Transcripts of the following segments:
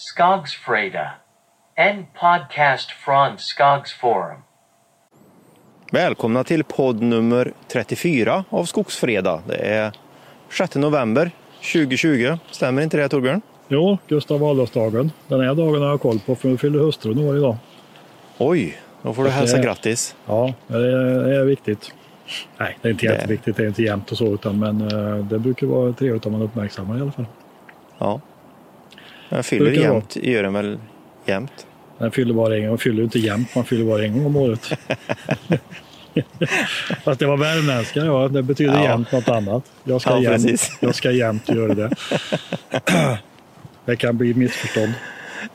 Skogsfreda. En podcast från Skogsforum. Välkomna till podd nummer 34 av Skogsfreda. Det är 6 november 2020. Stämmer inte det Torbjörn? Jo, Gustav Adolfsdagen. Den här dagen har jag koll på för nu fyller hustrun år idag. Oj, då får du hälsa det- grattis. Ja, det är, det är viktigt. Nej, det är inte jätteviktigt. Det är inte jämnt och så, utan, men eh, det brukar vara trevligt om man uppmärksammar i alla fall. Ja. Jag fyller jämt, gör den väl jämt? Den fyller bara en gång. Man fyller inte jämnt, man fyller bara en gång om året. Fast det var värmländska, ja. Det betyder Ja. jämnt något annat. Jag ska, Ja, jämt, jag ska jämt göra det. Det kan bli missförstånd.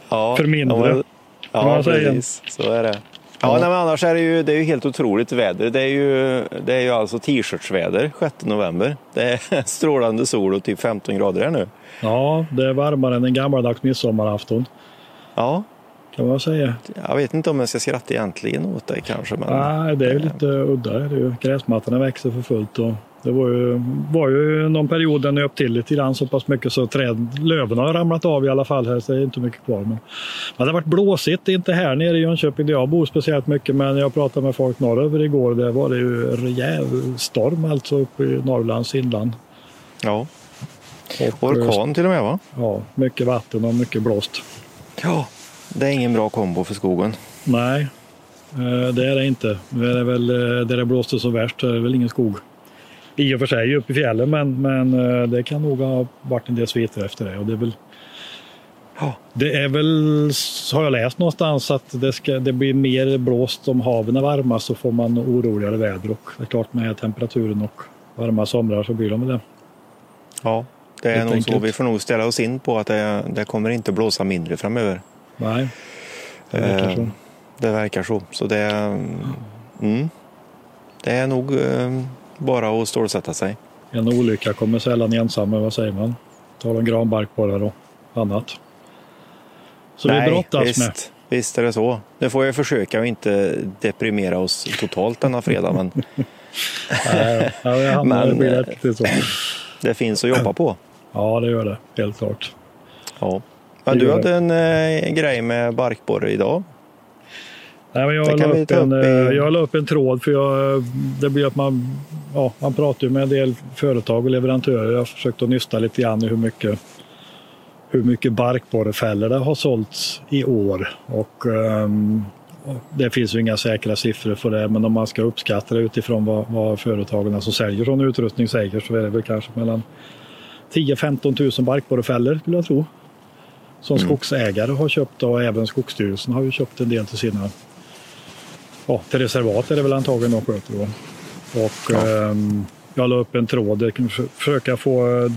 Ja, För mindre, Ja, ja precis. Så är det. Ja. Nej, men annars är det ju, det är ju helt otroligt väder. Det är ju, det är ju alltså t-shirtsväder 6 november. Det är strålande sol och typ 15 grader här nu. Ja, det är varmare än en gammaldags midsommarafton. Ja, Kan man säga. jag vet inte om jag ska skratta egentligen åt dig kanske. Men... Nej, det är ju lite udda. Det är ju. Gräsmattorna växer för fullt. Och det var ju, var ju någon period den nöp till lite grann så pass mycket så träd, löven har ramlat av i alla fall här så det är inte mycket kvar. Men, men det har varit blåsigt, inte här nere i Jönköping där jag bor speciellt mycket men jag pratade med folk norröver igår. Där var det ju rejäl storm alltså uppe i Norrlands inland. Ja. Och, Orkan till och med va? Ja, mycket vatten och mycket blåst. Ja. Det är ingen bra kombo för skogen. Nej, eh, det är det inte. Det är väl, eh, där det blåste så värst så är det väl ingen skog. I och för sig uppe i fjällen, men, men eh, det kan nog ha varit en del sviter efter det. Och det, är väl, det är väl, har jag läst någonstans, att det, ska, det blir mer blåst om haven är varma så får man oroligare väder. Och det är klart med temperaturen och varma somrar så blir de det. Ja. Det är Helt nog så. enkelt. Vi får nog ställa oss in på att det, det kommer inte blåsa mindre framöver. Nej, det verkar Eh, så. Det verkar så. Så det, mm, det är nog eh, bara att stålsätta sig. En olycka kommer sällan ensam, vad säger man? Tal om granbarkborrar och annat. Så vi brottas visst, med. visst är det så. Nu får jag försöka att inte deprimera oss totalt denna fredag, men Nej, ja, det Men, det eh, så. det finns att jobba på. Ja, det gör det. Helt klart. Ja. Men du hade en eh, grej med barkborre idag. Nej, men jag, la upp en, upp i- eh, jag la upp en tråd för jag, det blir att man, ja, man pratar med en del företag och leverantörer. Jag har försökt att nysta lite grann i hur mycket, hur mycket barkborrefällor det har sålts i år. Och, och det finns ju inga säkra siffror för det, men om man ska uppskatta det utifrån vad, vad företagen som säljer sån utrustning säger så är det väl kanske mellan 10-15 000 barkborrefällor skulle jag tro. Som skogsägare har köpt och även Skogsstyrelsen har ju köpt en del till sina ja, till reservat är det väl antagligen de sköter då. Och ehm, jag la upp en tråd jag kan försöka få eh,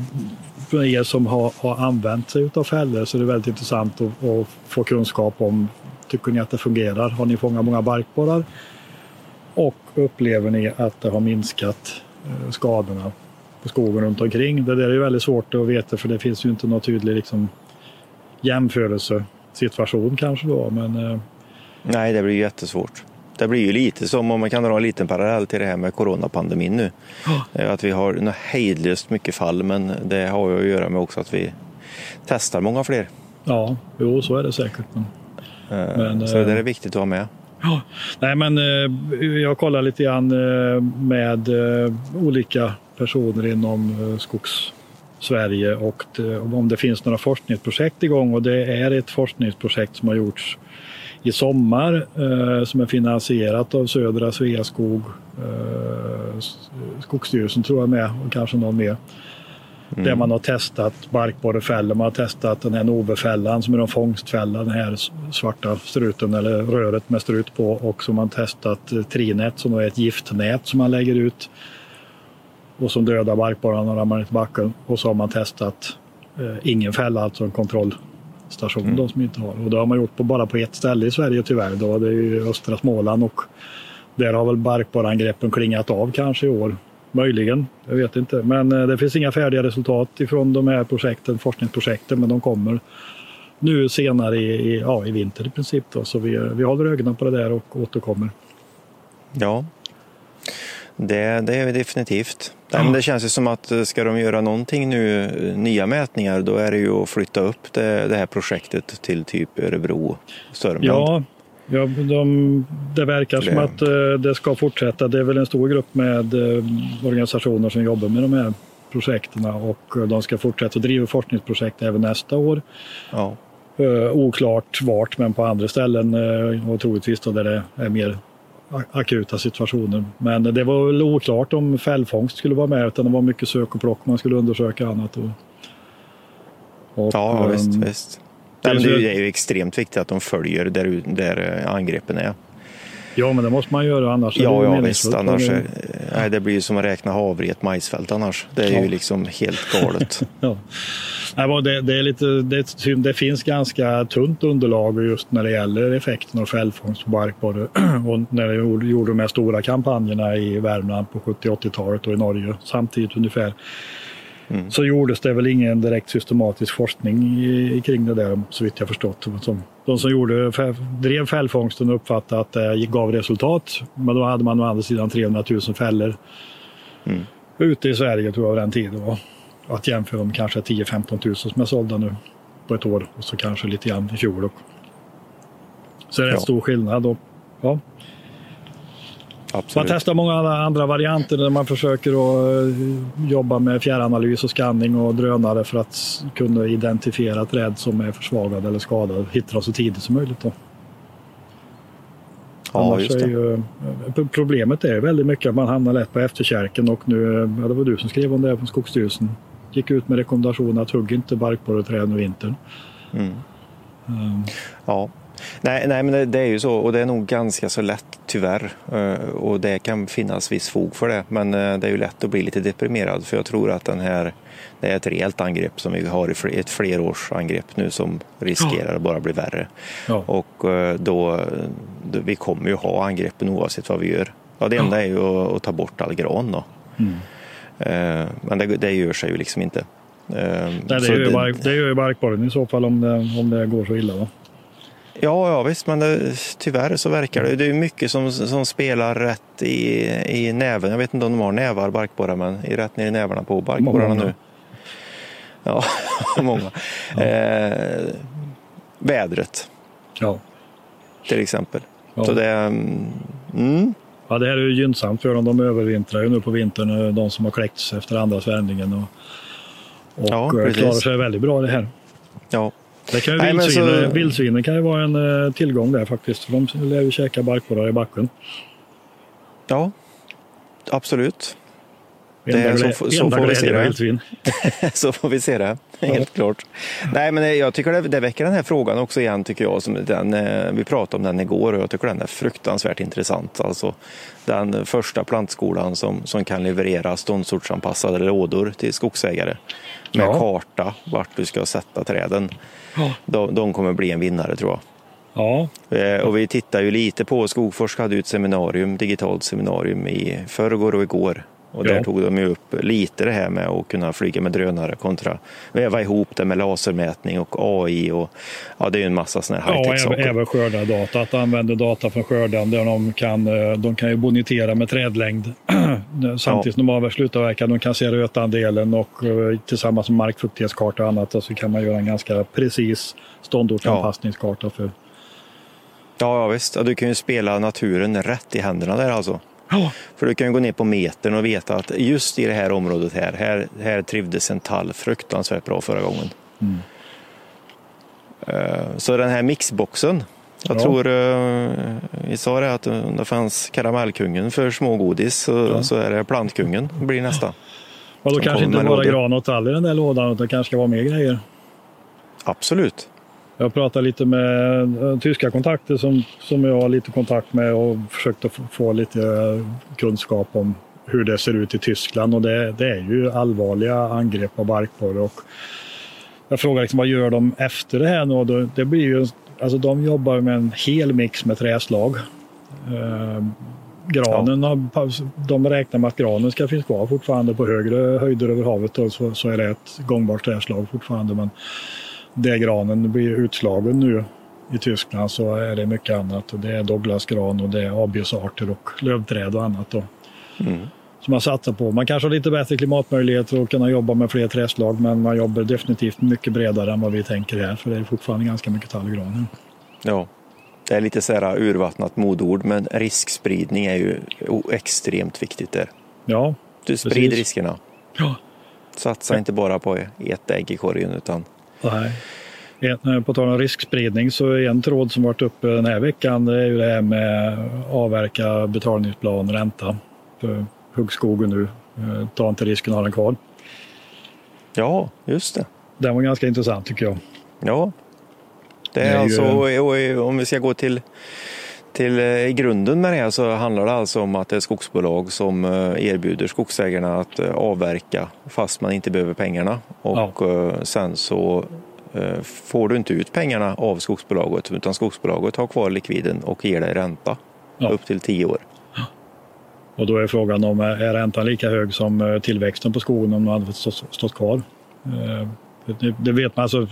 för er som har, har använt sig av fällor så är det väldigt intressant att, att få kunskap om tycker ni att det fungerar? Har ni fångat många barkborrar? Och upplever ni att det har minskat eh, skadorna på skogen runt omkring? Det där är ju väldigt svårt att veta för det finns ju inte någon tydlig liksom, jämförelsesituation kanske då. Men eh, Nej, det blir ju jättesvårt. Det blir ju lite som om man kan dra en liten parallell till det här med coronapandemin nu. Eh, Att vi har hejdlöst mycket fall, men det har ju att göra med också att vi testar många fler. ja, jo så är det säkert. Men... Eh, Men, Så det eh, är viktigt att ha med. Ja, nej men eh, jag kollar lite grann eh, med eh, olika personer inom eh, Skogs-Sverige och om det finns några forskningsprojekt igång och det är ett forskningsprojekt som har gjorts i sommar eh, som är finansierat av Södra Sveaskog, eh, Skogsstyrelsen tror jag med och kanske någon mer. Där man har testat barkborrefällor, man har testat den här Novefällan som är en fångstfälla, den här svarta struten eller röret med strut på. Och så har man testat eh, Trinät som är ett giftnät som man lägger ut och som dödar barkborrarna när de ramlar ner i backen. Och så har man testat eh, ingen fälla, alltså en kontrollstation då, som inte har. Och det har man gjort på, bara på ett ställe i Sverige tyvärr. Då, det är ju östra Småland och där har väl barkborreangreppen klingat av kanske i år. Möjligen, jag vet inte. Men eh, det finns inga färdiga resultat ifrån de här projekten, forskningsprojekten, men de kommer nu senare i, i, ja, i vinter i princip. Då. Så vi, vi håller ögonen på det där och återkommer. Ja. Det, det är definitivt. Nej, men det känns ju som att eh, ska de göra någonting nu, eh, nya mätningar, då är det ju att flytta upp det, det här projektet till typ Örebro, Sörmland. Ja, ja de, det verkar som att eh, det ska fortsätta. Det är väl en stor grupp med organisationer som jobbar med de här projekten och de ska fortsätta driva forskningsprojekt även nästa år. Ja. Eh, oklart vart, men på andra ställen eh, och troligtvis då där det är mer akuta situationer. Men det var väl oklart om fällfångst skulle vara med utan det var mycket sök och plock. Man skulle undersöka annat. Och, och, Ja, ehm, visst. visst. det det är ju extremt viktigt att de följer där, där eh, angreppen är. Ja, men det måste man göra annars. är det Ja, ja visst. Annars är, nej, det blir ju som att räkna havre i ett majsfält annars. Det är Ja. ju liksom helt galet. Ja. Det, det, är lite, det, det finns ganska tunt underlag just när det gäller effekten av fällfångst på barkborre. Och när gjorde- gjorde de här stora kampanjerna i Värmland på 70 80-talet och i Norge samtidigt ungefär. Mm. Så gjordes det väl ingen direkt systematisk forskning i, kring det där så vitt jag förstått. Som, de som gjorde, drev fällfångsten uppfattade att det gav resultat. Men då hade man å andra sidan 300 000 fällor Mm. ute i Sverige tror jag den tiden var. Att jämföra med kanske 10-15 000 som är sålda nu på ett år och så kanske lite grann i fjol. Då. Så det är rätt Ja. stor skillnad. Och, ja. Man Absolut. testar många andra- varianter där man försöker att eh, jobba med fjärranalys och scanning och drönare för att kunna identifiera träd som är försvagade eller skadade. Hitta dem så tidigt som möjligt. Då. Ja, är ju, eh, problemet är väldigt mycket att man hamnar lätt på efterkälken och nu, eh, ja, det var du som skrev om det här på Skogsstyrelsen. Gick ut med rekommendation att hugg inte barkborreträd i vintern. Mm. Um, Ja. Nej, nej, men det, är ju så och det är nog ganska så lätt tyvärr. Eh, Och det kan finnas viss fog för det. Men eh, det är ju lätt att bli lite deprimerad för jag tror att den här, det är ett rejält angrepp som vi har ett flerårsangrepp nu som riskerar att bara bli värre. ja. Och eh, då, vi kommer ju ha angreppen oavsett vad vi gör. Ja, det enda är ju att, att ta bort all gran då. Mm. Men det, det gör sig ju liksom inte. Nej, det, är ju bark, det är ju barkborren i så fall om det, om det går så illa. Va? Ja, ja visst, men det, tyvärr så verkar det. Det är mycket som, som spelar rätt i, i näven. Jag vet inte om de har nävar, barkborrar, men i rätt ner i nävarna på barkborrarna nu. Ja, många. Eh, vädret Ja. till exempel. Ja. Så det, mm, Ja, det här är ju gynnsamt för dem. De övervintrar ju nu på vintern, eh, de som har kläckts efter andra svärmningen. Och, och Ja, eh, klarar sig väldigt bra det här. ja. Det kan ju Nej, vildsvinen, så- vildsvinen kan ju vara en eh, tillgång där faktiskt. De lär ju käka barkborrar i backen. ja, absolut. Det så- glä- så får vi se det. Så får vi se det, helt klart. Nej, men jag tycker det, det väcker den här frågan också igen, tycker jag. Som den, eh, vi pratade om den igår och jag tycker den är fruktansvärt intressant. Alltså, den första plantskolan som, som kan leverera ståndsortsanpassade lådor till skogsägare med Ja. karta vart du ska sätta träden. Ja. De, de kommer bli en vinnare tror jag. Ja, Eh, Och vi tittar ju lite på, Skogforsk hade ju ett seminarium, digitalt seminarium i förrgår och igår. Och där Ja. tog de ju upp lite det här med att kunna flyga med drönare kontra väva ihop det med lasermätning och AI och ja, det är ju en massa sådana här ja high-tech även, saker. även skördardata. Att använda data från skörden där de kan, eh, de kan ju bonitera med trädlängd. Samtidigt som de avver slutavverkar. De kan se rötandelen och eh, tillsammans med markfuktighetskarta och annat så kan man göra en ganska precis ståndortsanpassningskarta för Ja, ja visst. Ja, du kan ju spela naturen rätt i händerna där alltså. Ja. För du kan ju gå ner på metern och veta att just i det här området här, här, här trivdes en tall fruktansvärt bra förra gången. Mm. Eh, Så den här mixboxen, jag Ja. tror eh, vi sa det att om det fanns karamellkungen för smågodis så, Ja. så är det plantkungen blir nästa. Och då kanske inte bara gran och tall i den där lådan utan det kanske ska vara mer grejer. Absolut. Jag pratade lite med eh, tyska kontakter som, som jag har lite kontakt med och försökt att få, lite eh, kunskap om hur det ser ut i Tyskland. Och det, det är ju allvarliga angrepp på barkborre. Och jag frågar liksom, vad gör de efter det här nu? Då- Det blir ju, alltså de jobbar med en hel mix med träslag. Eh, granen, har, de räknar med att granen ska finnas kvar fortfarande på högre höjder över havet. Och så, så är det ett gångbart träslag fortfarande. Men där granen blir utslagen nu i Tyskland så är det mycket annat. Och det är Douglasgran och det är abelsarter och lövträd och annat. Då. som man satsar på. Man kanske har lite bättre klimatmöjligheter och kunna jobba med fler träslag men man jobbar definitivt mycket bredare än vad vi tänker här för det är fortfarande ganska mycket tall i granen. Ja. Det är lite så här urvattnat modord, men riskspridning är ju extremt viktigt där. Ja, Du sprider Precis. riskerna. ja. Satsa inte bara på ett ägg i korgen utan Nej. På tal om riskspridning så är en tråd som varit uppe den här veckan det är ju det här med avverka betalningsplan, ränta. För huggskogen nu, eh, ta inte risken att ha den kvar. ja, just det. Den var ganska intressant tycker jag. Ja. Det är, Det är ju- alltså, och om vi ska gå till, till eh, i grunden med det här så handlar det alltså om att det är skogsbolag som eh, erbjuder skogsägarna att eh, avverka fast man inte behöver pengarna. Och eh, sen så får du inte ut pengarna av skogsbolaget utan skogsbolaget har kvar likviden och ger dig ränta Ja. upp till tio år. Och då är frågan om är räntan lika hög som tillväxten på skogen om den hade stått kvar? Det, vet man. Alltså,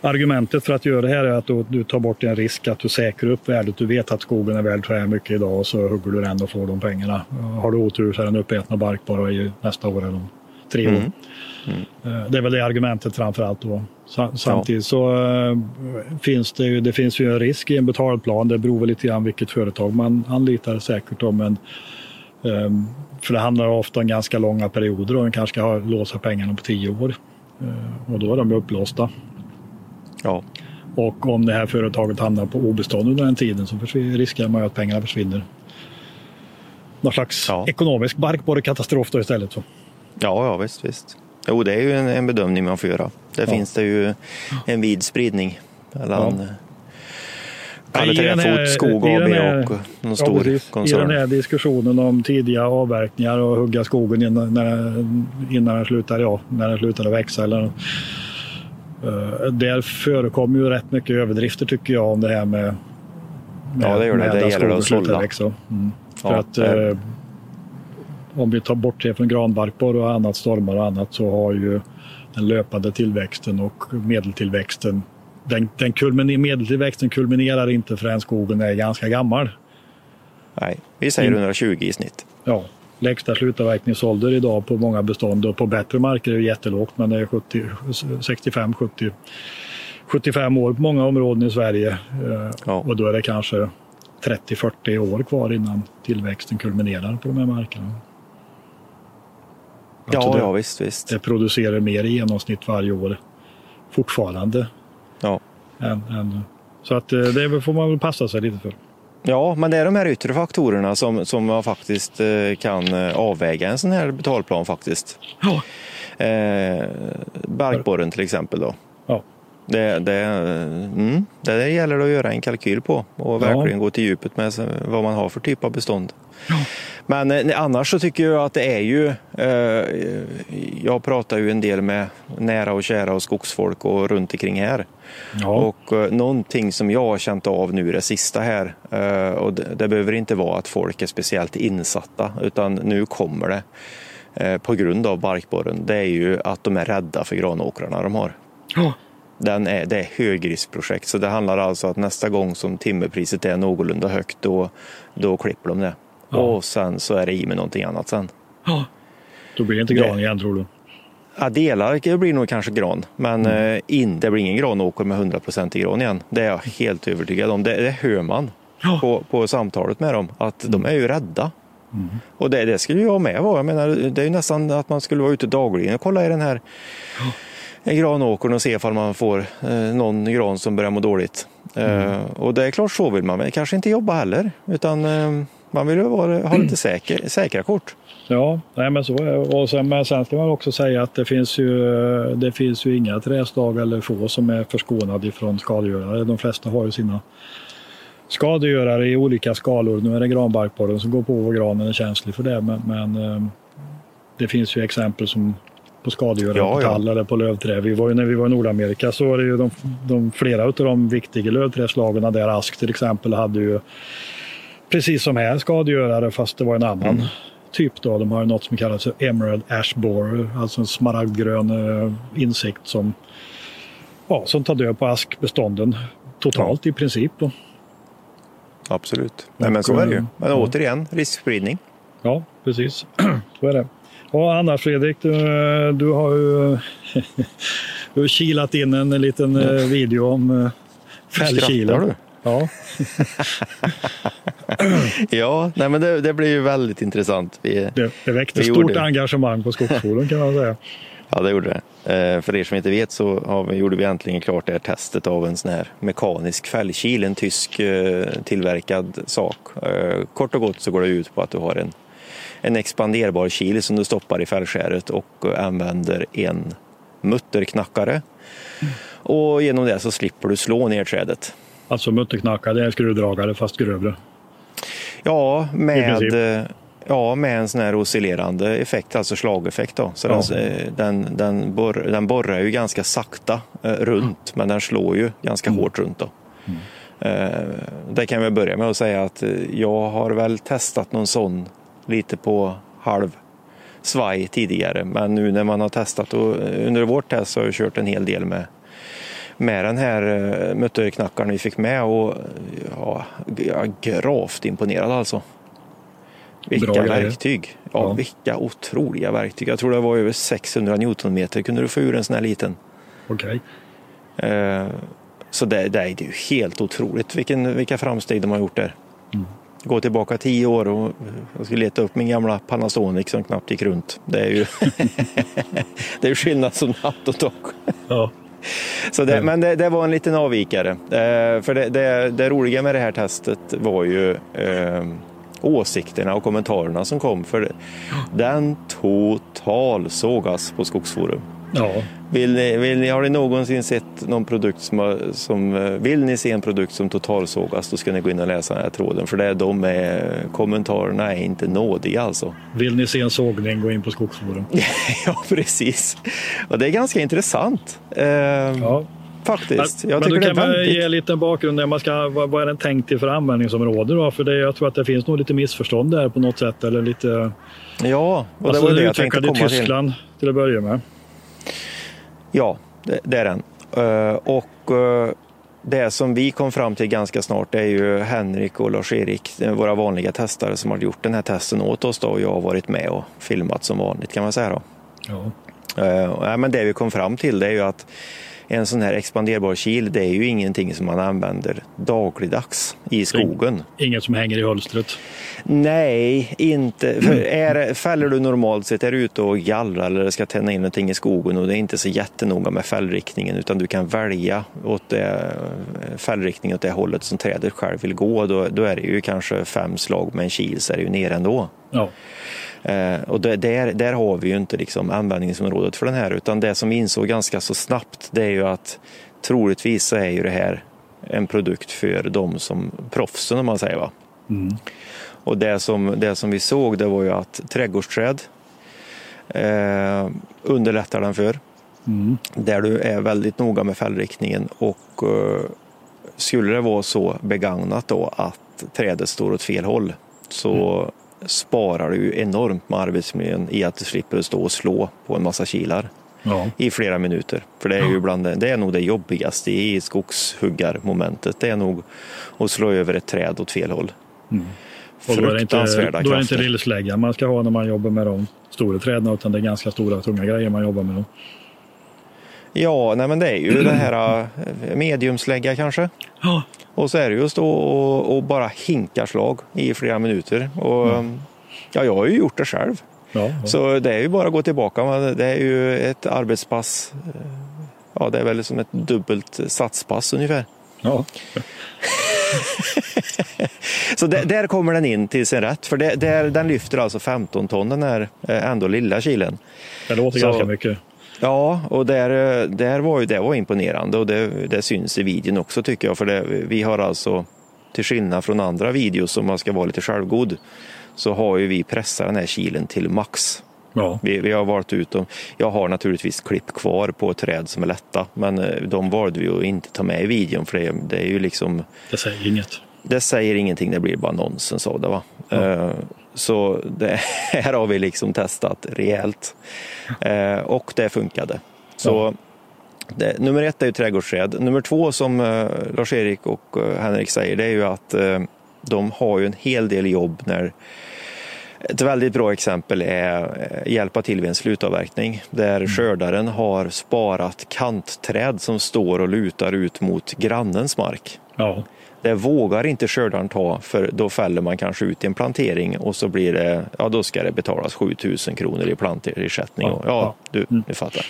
argumentet för att göra det här är att du, du tar bort en risk att du säkrar upp värdet. Du vet att skogen är värd så här mycket idag och så hugger du den och får de pengarna. Har du otur så är den uppäten av bark bara i nästa år eller om tre år. Mm. Eh, Det är väl det argumentet framför allt. Då. Sa- Samtidigt så eh, finns det ju, det finns ju en risk i en betalplan. Det beror väl lite grann vilket företag man anlitar säkert. Då, men, ehm, för det handlar ofta om ganska långa perioder och man kanske ska låsa pengarna på tio år. Eh, Och då är de ju upplåsta. Ja, Och om det här företaget hamnar på obestånd under den tiden så riskerar man ju att pengarna försvinner. Någon slags Ja. ekonomisk barkborrekatastrof då istället. Så. ja, ja visst, visst. Jo, det är ju en, en bedömning man får göra. Där Ja. finns det ju en vid spridning mellan Ja. Skog den AB här- och någon Ja, stor precis. I koncern. den här diskussionen om tidiga avverkningar och hugga skogen innan, innan den slutar, ja, när den slutar att växa. Eller, uh, där förekommer ju rätt mycket överdrifter tycker jag om det här med, med Ja, det gör det. Det att gäller att sålla. Mm. För Ja, att det är- eh, om vi tar bort det från granbarkborre och annat, stormar och annat, så har ju den löpande tillväxten och medeltillväxten den, den kulminer, medeltillväxten kulminerar inte förrän skogen är ganska gammal. Nej, vi säger Mm. 120 i snitt. Ja, lägsta slutavverkningsålder idag på många bestånd och på bättre marker är det jättelågt men det är 70, 65, 70, 75 år på många områden i Sverige. Eh, Ja. Och då är det kanske 30-40 år kvar innan tillväxten kulminerar på de här markerna. Ja, Alltså det, ja visst, visst. det producerar mer i genomsnitt varje år fortfarande. Ja. Än, än, så att eh, det får man väl passa sig lite för. ja, men det är de här yttre faktorerna som, som man faktiskt eh, kan eh, avväga en sån här betalplan faktiskt. Ja. Eh, barkborren till exempel då. Ja. Det, det, mm, det gäller att göra en kalkyl på och Ja. verkligen gå till djupet med vad man har för typ av bestånd. Men eh, annars så tycker jag att det är ju, eh, jag pratar ju en del med nära och kära och skogsfolk och runt omkring här. Ja. Och eh, någonting som jag har känt av nu det sista här, eh, och det, det behöver inte vara att folk är speciellt insatta, utan nu kommer det eh, på grund av barkborren, det är ju att de är rädda för granåkrarna de har. Ja. Den är, det är högriskprojekt, så det handlar alltså att nästa gång som timmerpriset är någorlunda högt, då, då klipper de det. Ja. Och sen så är det i med någonting annat sen. Ja. Då blir det inte Det- gran igen tror du? Ja, delar det blir nog kanske gran, men Mm. eh, in, det blir ingen granåker med 100% i gran igen. Det är jag helt övertygad om. Det, det hör man Ja. på, på samtalet med dem, att de är ju rädda. Mm. Och det, det skulle jag med vara. Jag menar, det är ju nästan att man skulle vara ute dagligen och kolla i den här i granåkern och se ifall man får eh, någon gran som börjar må dåligt. Mm. Eh, och det är klart så vill man väl kanske inte jobba heller, utan eh, man vill ju vara, ha lite säker, säkra kort. Ja, nej men så. Och sen, men sen ska man också säga att det finns ju, det finns ju inga träslag eller få som är förskonade ifrån skadegörare. De flesta har ju sina skadegörare i olika skalor. Nu är det granbarkborren som går på och granen är känslig för det. Men, men det finns ju exempel som på skadegörare Ja, på ja. tall eller på lövträ. Vi var ju, när vi var i Nordamerika så var det ju de, de flera av de viktiga lövträslagen där Ask till exempel hade ju precis som här skadegörare fast det var en annan typ. Då. De har något som kallas för Emerald Ash Borer, alltså en smaragdgrön eh, insekt som, ja, som tar död på askbestånden totalt i princip. Då. Absolut. Nej, men så är det ju. Men ja. återigen, riskspridning. Ja, precis. Så är det. Och annars Fredrik, du, du har ju du har kilat in en liten eh, video om eh, fällkilen. Ja, Ja, nej men det, det blir ju väldigt intressant. Vi, det, det väckte Vi stort engagemang på Skogsforum kan man säga. Ja, det gjorde det. Eh, för er som inte vet så har vi, gjorde vi äntligen klart det här testet av en sån här mekanisk fällkil, en tysk tillverkad sak. Kort och gott så går det ut på att du har en, en expanderbar kil som du stoppar i fällskäret och eh, använder en mutterknackare. Och genom det så slipper du slå ner trädet. Alltså mutterknackare, det är skruvdragare fast grövre. Ja, med, eh, ja, med en sån här oscillerande effekt, alltså slageffekt. Då. Så Ja. den, eh, den, den, borr, den borrar ju ganska sakta eh, runt, men den slår ju ganska Mm. hårt runt. Då. Eh, det kan vi börja med att säga att jag har väl testat någon sån lite på halv svaj tidigare, men nu när man har testat och eh, under vårt test så har jag kört en hel del med med den här uh, mutterknackaren vi fick med och ja, jag är gravt imponerad alltså. Vilka Bra verktyg! Ja, Ja. vilka otroliga verktyg. Jag tror det var över 600 newtonmeter kunde du få ur en sån här liten. Okej. Eh, så det, det är ju helt otroligt vilken, vilka framsteg de har gjort där. Mm. Gå tillbaka tio år och jag skulle leta upp min gamla Panasonic som knappt gick runt. Det är ju det är skillnad som natt och dag. Ja. Så det, Mm. Men det, det var en liten avvikare. Eh, för det, det, det roliga med det här testet var ju eh, åsikterna och kommentarerna som kom. För den total sågas på Skogsforum. Ja. Vill ni, vill ni, har ni någonsin sett någon produkt som, har- som... eh, Vill ni se en produkt som totalsågas då ska ni gå in och läsa den här tråden. För det, de är, kommentarerna är inte nådiga alltså. Vill ni se en sågning, gå in på Skogsforum. ja, precis. Och det är ganska intressant. Eh, Ja. Faktiskt. Men, Jag men tycker du det kan väl ge lite bakgrund där man ska, vad, vad är den tänkt till för användningsområde då? För det, jag tror att det finns nog lite missförstånd där på något sätt. Eller lite, Ja, och det alltså var den det jag tänkte komma till. Tyskland till att börja med. Ja, det, det är den. Eh, och eh, det som vi kom fram till ganska snart är ju Henrik och Lars-Erik, eh, våra vanliga testare som har gjort den här testen åt oss då, och jag har varit med och filmat som vanligt kan man säga. Då. Ja. Ja, men det vi kom fram till det är ju att en sån här expanderbar kil det är ju ingenting som man använder dagligdags i skogen. Inget som hänger i hölstret. Nej, inte. För är, fäller du normalt sett, är du ute och gallrar eller ska tända in någonting i skogen och det är inte så jättenoga med fällriktningen utan du kan välja åt det, fällriktning åt det hållet som trädet själv vill gå. Då, då är det ju kanske fem slag med en kil så är det ju ner ändå. Ja. Eh, och där, där har vi ju inte liksom användningsområdet för den här utan det som vi insåg ganska så snabbt det är ju att troligtvis så är ju det här en produkt för de som proffsen om man säger. Va? Mm. Och det som, det som vi såg det var ju att trädgårdsträd eh, underlättar den för. Mm. Där du är väldigt noga med fällriktningen och eh, skulle det vara så begagnat då att trädet står åt fel håll så sparar du enormt med arbetsmiljön i att du slipper stå och slå på en massa kilar Ja. i flera minuter. För det är ju bland det, det är nog det jobbigaste i skogshuggarmomentet. Det är nog att slå över ett träd åt fel håll. Mm. Och då är det inte, då är det inte krafter. lillslägga man ska ha när man jobbar med de stora träden utan det är ganska stora tunga grejer man jobbar med. Då. Ja, nej men det är ju den här eh, mediumslägga kanske. Ja. Och så är det ju att stå och, bara hinka slag i flera minuter. Och, ja, jag har ju gjort det själv. Ja, ja. Så det är ju bara att gå tillbaka. Men Det är ju ett arbetspass. eh, Ja, det är väl som ett dubbelt satspass ungefär. ja. Så där, där kommer den in till sin rätt. För det, där, den lyfter alltså 15 ton den här eh, ändå lilla kilen. Det låter Så- ganska mycket. Ja, och där, eh, där var ju, det var imponerande och det, det syns i videon också tycker jag. För det, vi har alltså, till skillnad från andra videos som man ska vara lite självgod, så har ju vi pressat den här kilen till max. Ja. Vi, vi har valt ut dem. Jag har naturligtvis klipp kvar på träd som är lätta, men eh, de valde vi att inte ta med i videon för det, det är ju liksom Det säger inget. det säger ingenting, det blir bara nonsens av det. Va? Eh, Så det här har vi liksom testat rejält Eh, och det funkade. Så det, nummer ett är ju trädgårdsträd. Nummer två som eh, Lars-Erik och eh, Henrik säger det är ju att eh, de har ju en hel del jobb när Ett väldigt bra exempel är eh, hjälpa till vid en slutavverkning där skördaren har sparat kantträd som står och lutar ut mot grannens mark. Ja, Det vågar inte skördaren ta för då fäller man kanske ut en plantering och så blir det, ja då ska det betalas 7000 kronor i planterersättning. Ja, ja, ja. du, du fattar.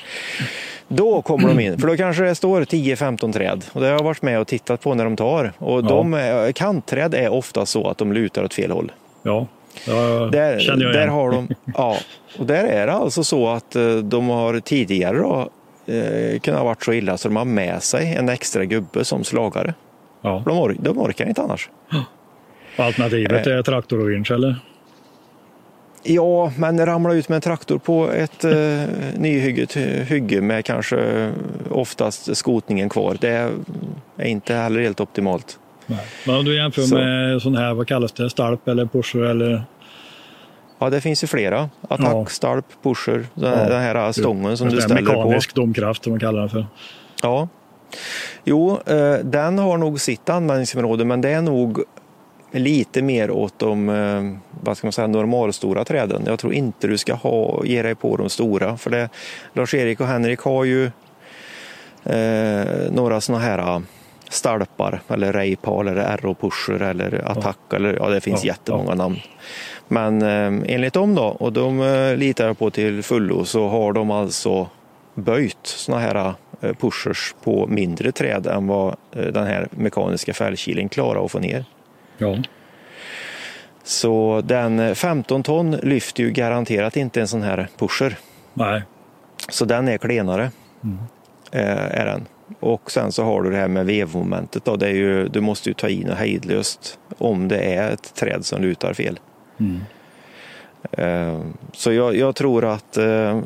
Då kommer de in, för då kanske det står 10-15 träd och det har jag varit med och tittat på när de tar. Och de, är- kantträd är ofta så att de lutar åt fel håll. ja. ja Där, känner jag där igen. har de, ja, och där är det alltså så att eh, de har tidigare då, eh, kunnat ha varit så illa så de har med sig en extra gubbe som slagare. Ja. De, or- de orkar inte annars. Alternativet är traktor och vinsch eller? Ja, men ramla ut med en traktor på ett eh, nyhygget hygge med kanske oftast skotningen kvar. Det är inte heller helt optimalt. Nej. Men om du jämför Så. med sån här, vad kallas det, stalp eller pusher eller? Ja, det finns ju flera. Attack, stalp, pusher, den, Ja. den här stången som du ställer på. Mekanisk domkraft som man kallar den för. Ja. Jo, eh, den har nog sitt användningsområde, men det är nog lite mer åt de eh, vad ska man säga, normalstora träden. Jag tror inte du ska ha, ge dig på de stora. För det, Lars-Erik och Henrik har ju eh, några sådana här stalpar eller rejpal eller aero-pusher eller attack. Eller, ja, det finns Ja, jättemånga namn. Men eh, enligt dem då, och de eh, litar jag på till fullo, så har de alltså böjt såna här eh, pushers på mindre träd än vad eh, den här mekaniska fällkilen klarar att få ner. Ja. Så den eh, 15 ton lyfter ju garanterat inte en sån här pusher. Nej. Så den är klenare. Mm. Eh, är den. Och sen så har du det här med vevmomentet. Då. Det är ju, du måste ju ta in och hejdlöst om det är ett träd som lutar fel. Mm. Eh, Så jag, jag tror att eh,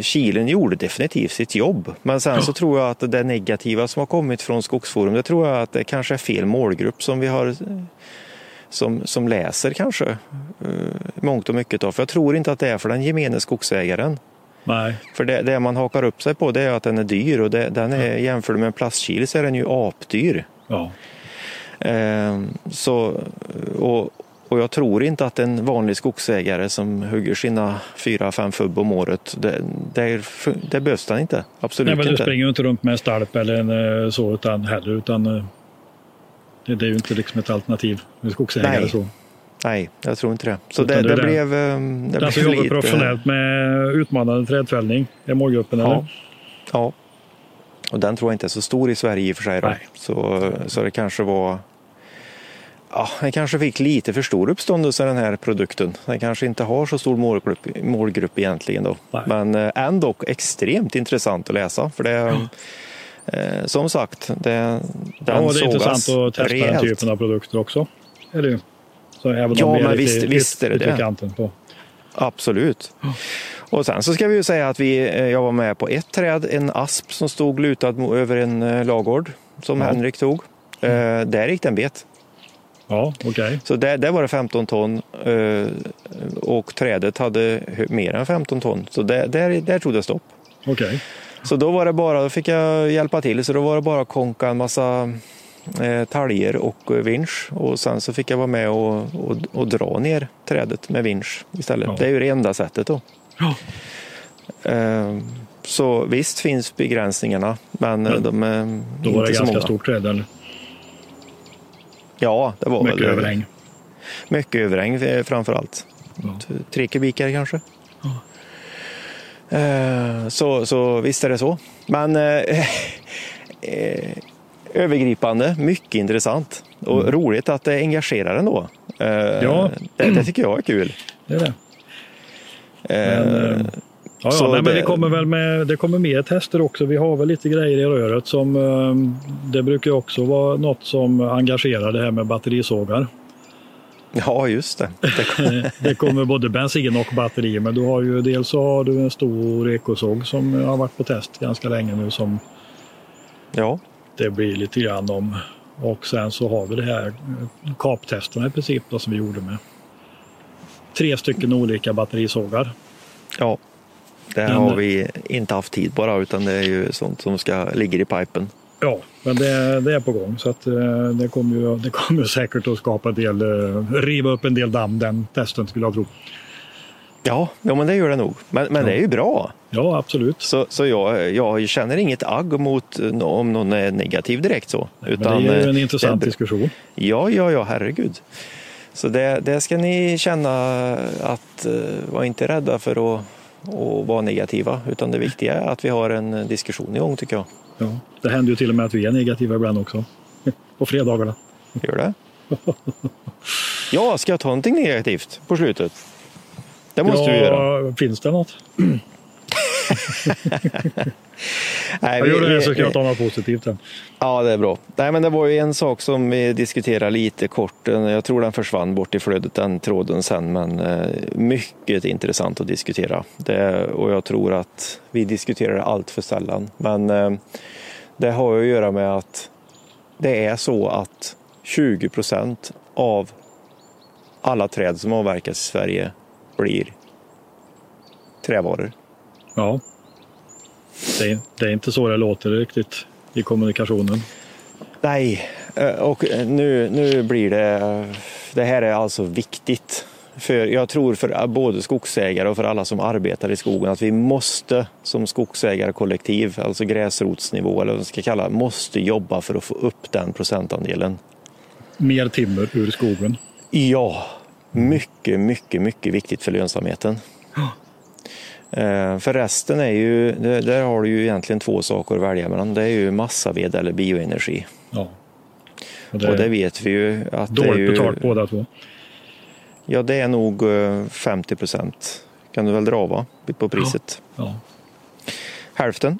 Kilen gjorde definitivt sitt jobb. Men sen så tror jag att det negativa som har kommit från Skogsforum, det tror jag att det kanske är fel målgrupp som vi har som, som läser kanske eh, mångt och mycket av. För jag tror inte att det är för den gemene skogsägaren. Nej. För det, det man hakar upp sig på det är att den är dyr och det, den är jämfört med en plastkil så är den ju apdyr. Ja. Eh, så, och, och jag tror inte att en vanlig skogsägare som hugger sina fyra, fem fubb om året, det, det, det behövs den inte. Absolut Nej, men du inte. springer ju inte runt med en stalp eller en, eh, så utan heller. Utan, eh, det, det är ju inte liksom ett alternativ med skogsägare. Nej. Så. Nej, jag tror inte det. Så det, det det, blev, eh, det Den som jobbar professionellt med utmanande trädfällning är målgruppen Ja. eller? ja. Och den tror jag inte är så stor i Sverige i och för sig. Så, så det kanske var... Ja, den kanske fick lite för stor uppståndelse den här produkten. Den kanske inte har så stor målgrupp, målgrupp egentligen då. Nej. Men eh, ändå extremt intressant att läsa. För det, eh, som sagt, det, den Ja, det är intressant att testa den rejält. typen av produkter också. Är det ju. Så även Ja, är men lite, visst- visst är det det. på. Absolut. Och sen så ska vi ju säga att vi, eh, jag var med på ett träd, en asp som stod lutad över en lagård som Ja. Henrik tog. Eh, där gick den bet. Ja, okej. Så där, där var det 15 ton eh, och trädet hade mer än 15 ton. Så där, där, där tog det stopp. Okej. Så då var det bara, då fick jag hjälpa till, så då var det bara att konka en massa eh, taljer och eh, vinsch och sen så fick jag vara med och, och, och dra ner trädet med vinsch istället. Ja. Det är ju det enda sättet då. Ja. Eh, så visst finns begränsningarna, men, eh, Men de är Då inte var det ganska många. stort träd. Eller? Ja, det var Mycket väl överhäng. Mycket överhäng eh, framför allt. Ja. Tre kubikare kanske. Eh, Så, så visst är det så. Men eh, eh, övergripande, mycket intressant och roligt att det engagerar ändå. Eh, Mm. Ja. det, det tycker jag är kul. Det är det. Eh, Men, Ja, ja, nej, men det- det kommer väl med, det kommer mer tester också. Vi har väl lite grejer i röret som eh, det brukar också vara något som engagerar det här med batterisågar. Ja, just det. det Eh, Det kommer både bensin och batteri, men du har ju dels så har du en stor ekosåg som har varit på test ganska länge nu som ja, det blir lite grann om. Och sen så har vi det här eh, kaptesterna i princip då, som vi gjorde med tre stycken olika batterisågar. ja. Det Men- har vi inte haft tid bara, utan det är ju sånt som ska ligger i pipen. Ja, men det, det är på gång. Så att, eh, det kommer ju, det kommer säkert att skapa en del, eh, riva upp en del damm den testen skulle jag tro. Ja, ja men det gör det nog. Men, men det är ju bra. Ja, absolut. Så, så jag, jag känner inget agg mot om någon är negativ direkt så. Utan, men det är ju en eh, intressant det diskussion. Ja, ja, ja, herregud. Så det, det ska ni känna att var inte rädda för att, att vara negativa. Utan det viktiga är att vi har en diskussion igång tycker jag. Ja, det händer ju till och med att vi är negativa ibland också. På fredagarna. Gör det? Ja, ska jag ta någonting negativt på slutet? Det måste ja, du göra. Finns det något? Nej, Jag gör det så ska jag ta något positivt sen. Ja, det är bra. Nej, men det var ju en sak som vi diskuterade lite kort. Jag tror den försvann bort i flödet, den tråden sen, men eh, mycket intressant att diskutera. Det, och jag tror att vi diskuterar det allt för sällan. Men eh, det har ju att göra med att det är så att 20 procent av alla träd som avverkas i Sverige blir trävaror. Ja. Det är, det är inte så det låter riktigt i kommunikationen. Nej, eh, och nu, nu blir det... Det här är alltså viktigt. För jag tror för både skogsägare och för alla som arbetar i skogen att vi måste som skogsägarkollektiv, alltså gräsrotsnivå eller vad man ska kalla måste jobba för att få upp den procentandelen. Mer timmer ur skogen. Ja, mycket, mycket, mycket viktigt för lönsamheten. Eh, För resten är ju, där har du ju egentligen två saker att välja mellan. Det är ju massaved eller bioenergi. Ja. Och Och det vet vi ju att det är dåligt ju, betalt båda två. Ja, det är nog eh, 50 procent kan du väl dra va? på priset. Ja. Hälften.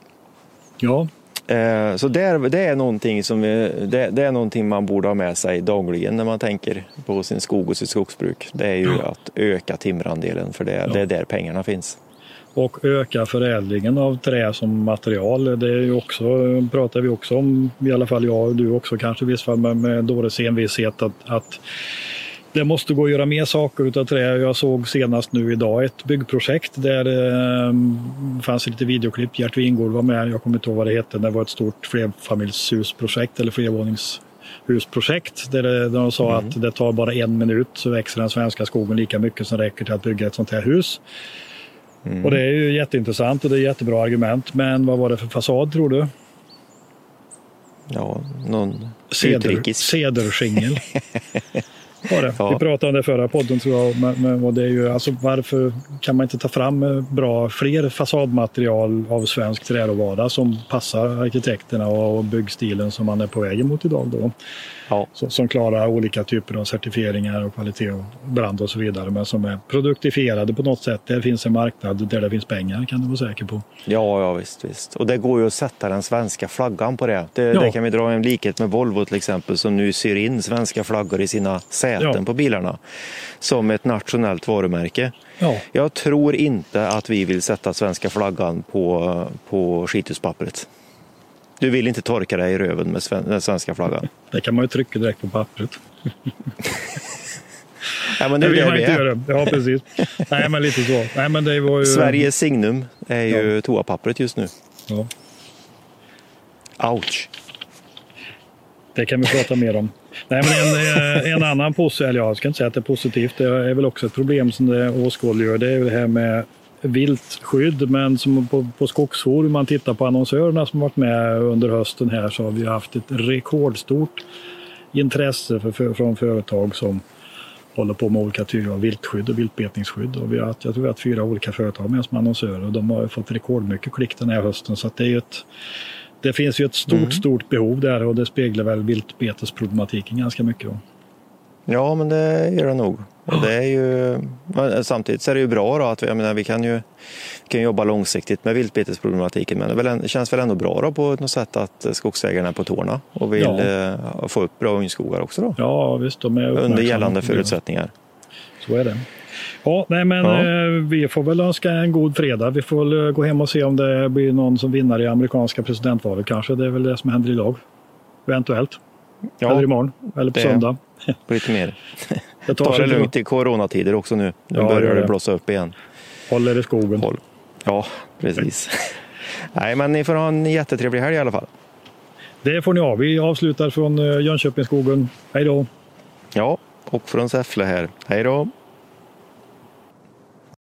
ja, Eh, Så det är, det, är någonting som det, det är någonting man borde ha med sig dagligen när man tänker på sin skog och sitt skogsbruk. Det är ju att öka timmerandelen för det, det är där pengarna finns. Och öka förädlingen av trä som material. Det är ju också, pratar vi också om, i alla fall jag och du också kanske i vissa fall med, med dåres envishet att, att det måste gå att göra mer saker utav trä. Jag såg senast nu idag ett byggprojekt där det fanns lite videoklipp. Gert Wingård var med. Jag kommer inte ihåg vad det hette. Det var ett stort flerfamiljshusprojekt eller flervåningshusprojekt där, de sa att det tar bara en minut så växer den svenska skogen lika mycket som räcker till att bygga ett sånt här hus. Och det är ju jätteintressant och det är jättebra argument. Men vad var det för fasad tror du? Ja, någon Ceder, utrikes. cederskingel. Var det. Ja. Vi pratade om det i förra podden tror jag. Men, men och det är ju, alltså, varför kan man inte ta fram eh, bra, fler fasadmaterial av svensk träråvara som passar arkitekterna och byggstilen som man är på väg emot idag? Då? Ja. Så, som klarar olika typer av certifieringar och kvalitet och brand och så vidare. Men som är produktifierade på något sätt. Där finns en marknad där det finns pengar kan du vara säker på. Ja, ja visst, visst. Och det går ju att sätta den svenska flaggan på det. Det, Ja. det kan vi dra en likhet med Volvo till exempel som nu syr in svenska flaggor i sina säten Ja. på bilarna som ett nationellt varumärke. Ja. Jag tror inte att vi vill sätta svenska flaggan på, på skithuspappret. Du vill inte torka dig i röven med den svenska flaggan. Det kan man ju trycka direkt på pappret. Ja, men det är Det vi är. Ja, precis. Nej, men lite så. Nej, men det var ju... Sveriges signum är ju toapappret just nu. Ja, Ouch! det kan vi prata mer om. Nej, men en, eh, en annan positiv, eller jag ska inte säga att det är positivt, det är väl också ett problem som det åskådliggör. Det är det här med viltskydd, men som på, på Skogsforum, man tittar på annonsörerna som varit med under hösten här, så har vi haft ett rekordstort intresse för, för, från företag som håller på med olika typer av viltskydd och viltbetningsskydd. Och vi har, jag tror vi har haft fyra olika företag med som annonsörer och de har fått rekordmycket klick den här hösten. Så det, är ett, det finns ju ett stort, stort behov där och det speglar väl viltbetesproblematiken ganska mycket. Då. Ja, men det gör det nog. Och det är ju, men samtidigt så är det ju bra då att vi, menar, vi kan ju vi kan jobba långsiktigt med viltbetesproblematiken men det, väl, känns väl ändå bra då på något sätt att skogsägarna är på tårna och vill Ja. eh, få upp bra ungskogar också då. Ja, visst. De är Under gällande förutsättningar. Så är det. Ja, nej, men Ja. eh, vi får väl önska en god fredag. Vi får väl eh, gå hem och se om det blir någon som vinner i amerikanska presidentvalet kanske. Det är väl det som händer idag. Eventuellt. Eller Ja, imorgon. Eller på söndag. lite mer. Det tar Ta sig det lugnt i coronatider också nu. Nu Ja, börjar det det. blossa upp igen. Håller i skogen. Håll. Ja, precis. Nej, men ni får ha en jättetrevlig helg i alla fall. Det får ni ha. Vi avslutar från eh, Jönköpingsskogen. Hej då! Ja, och från Säffle här. Hej då!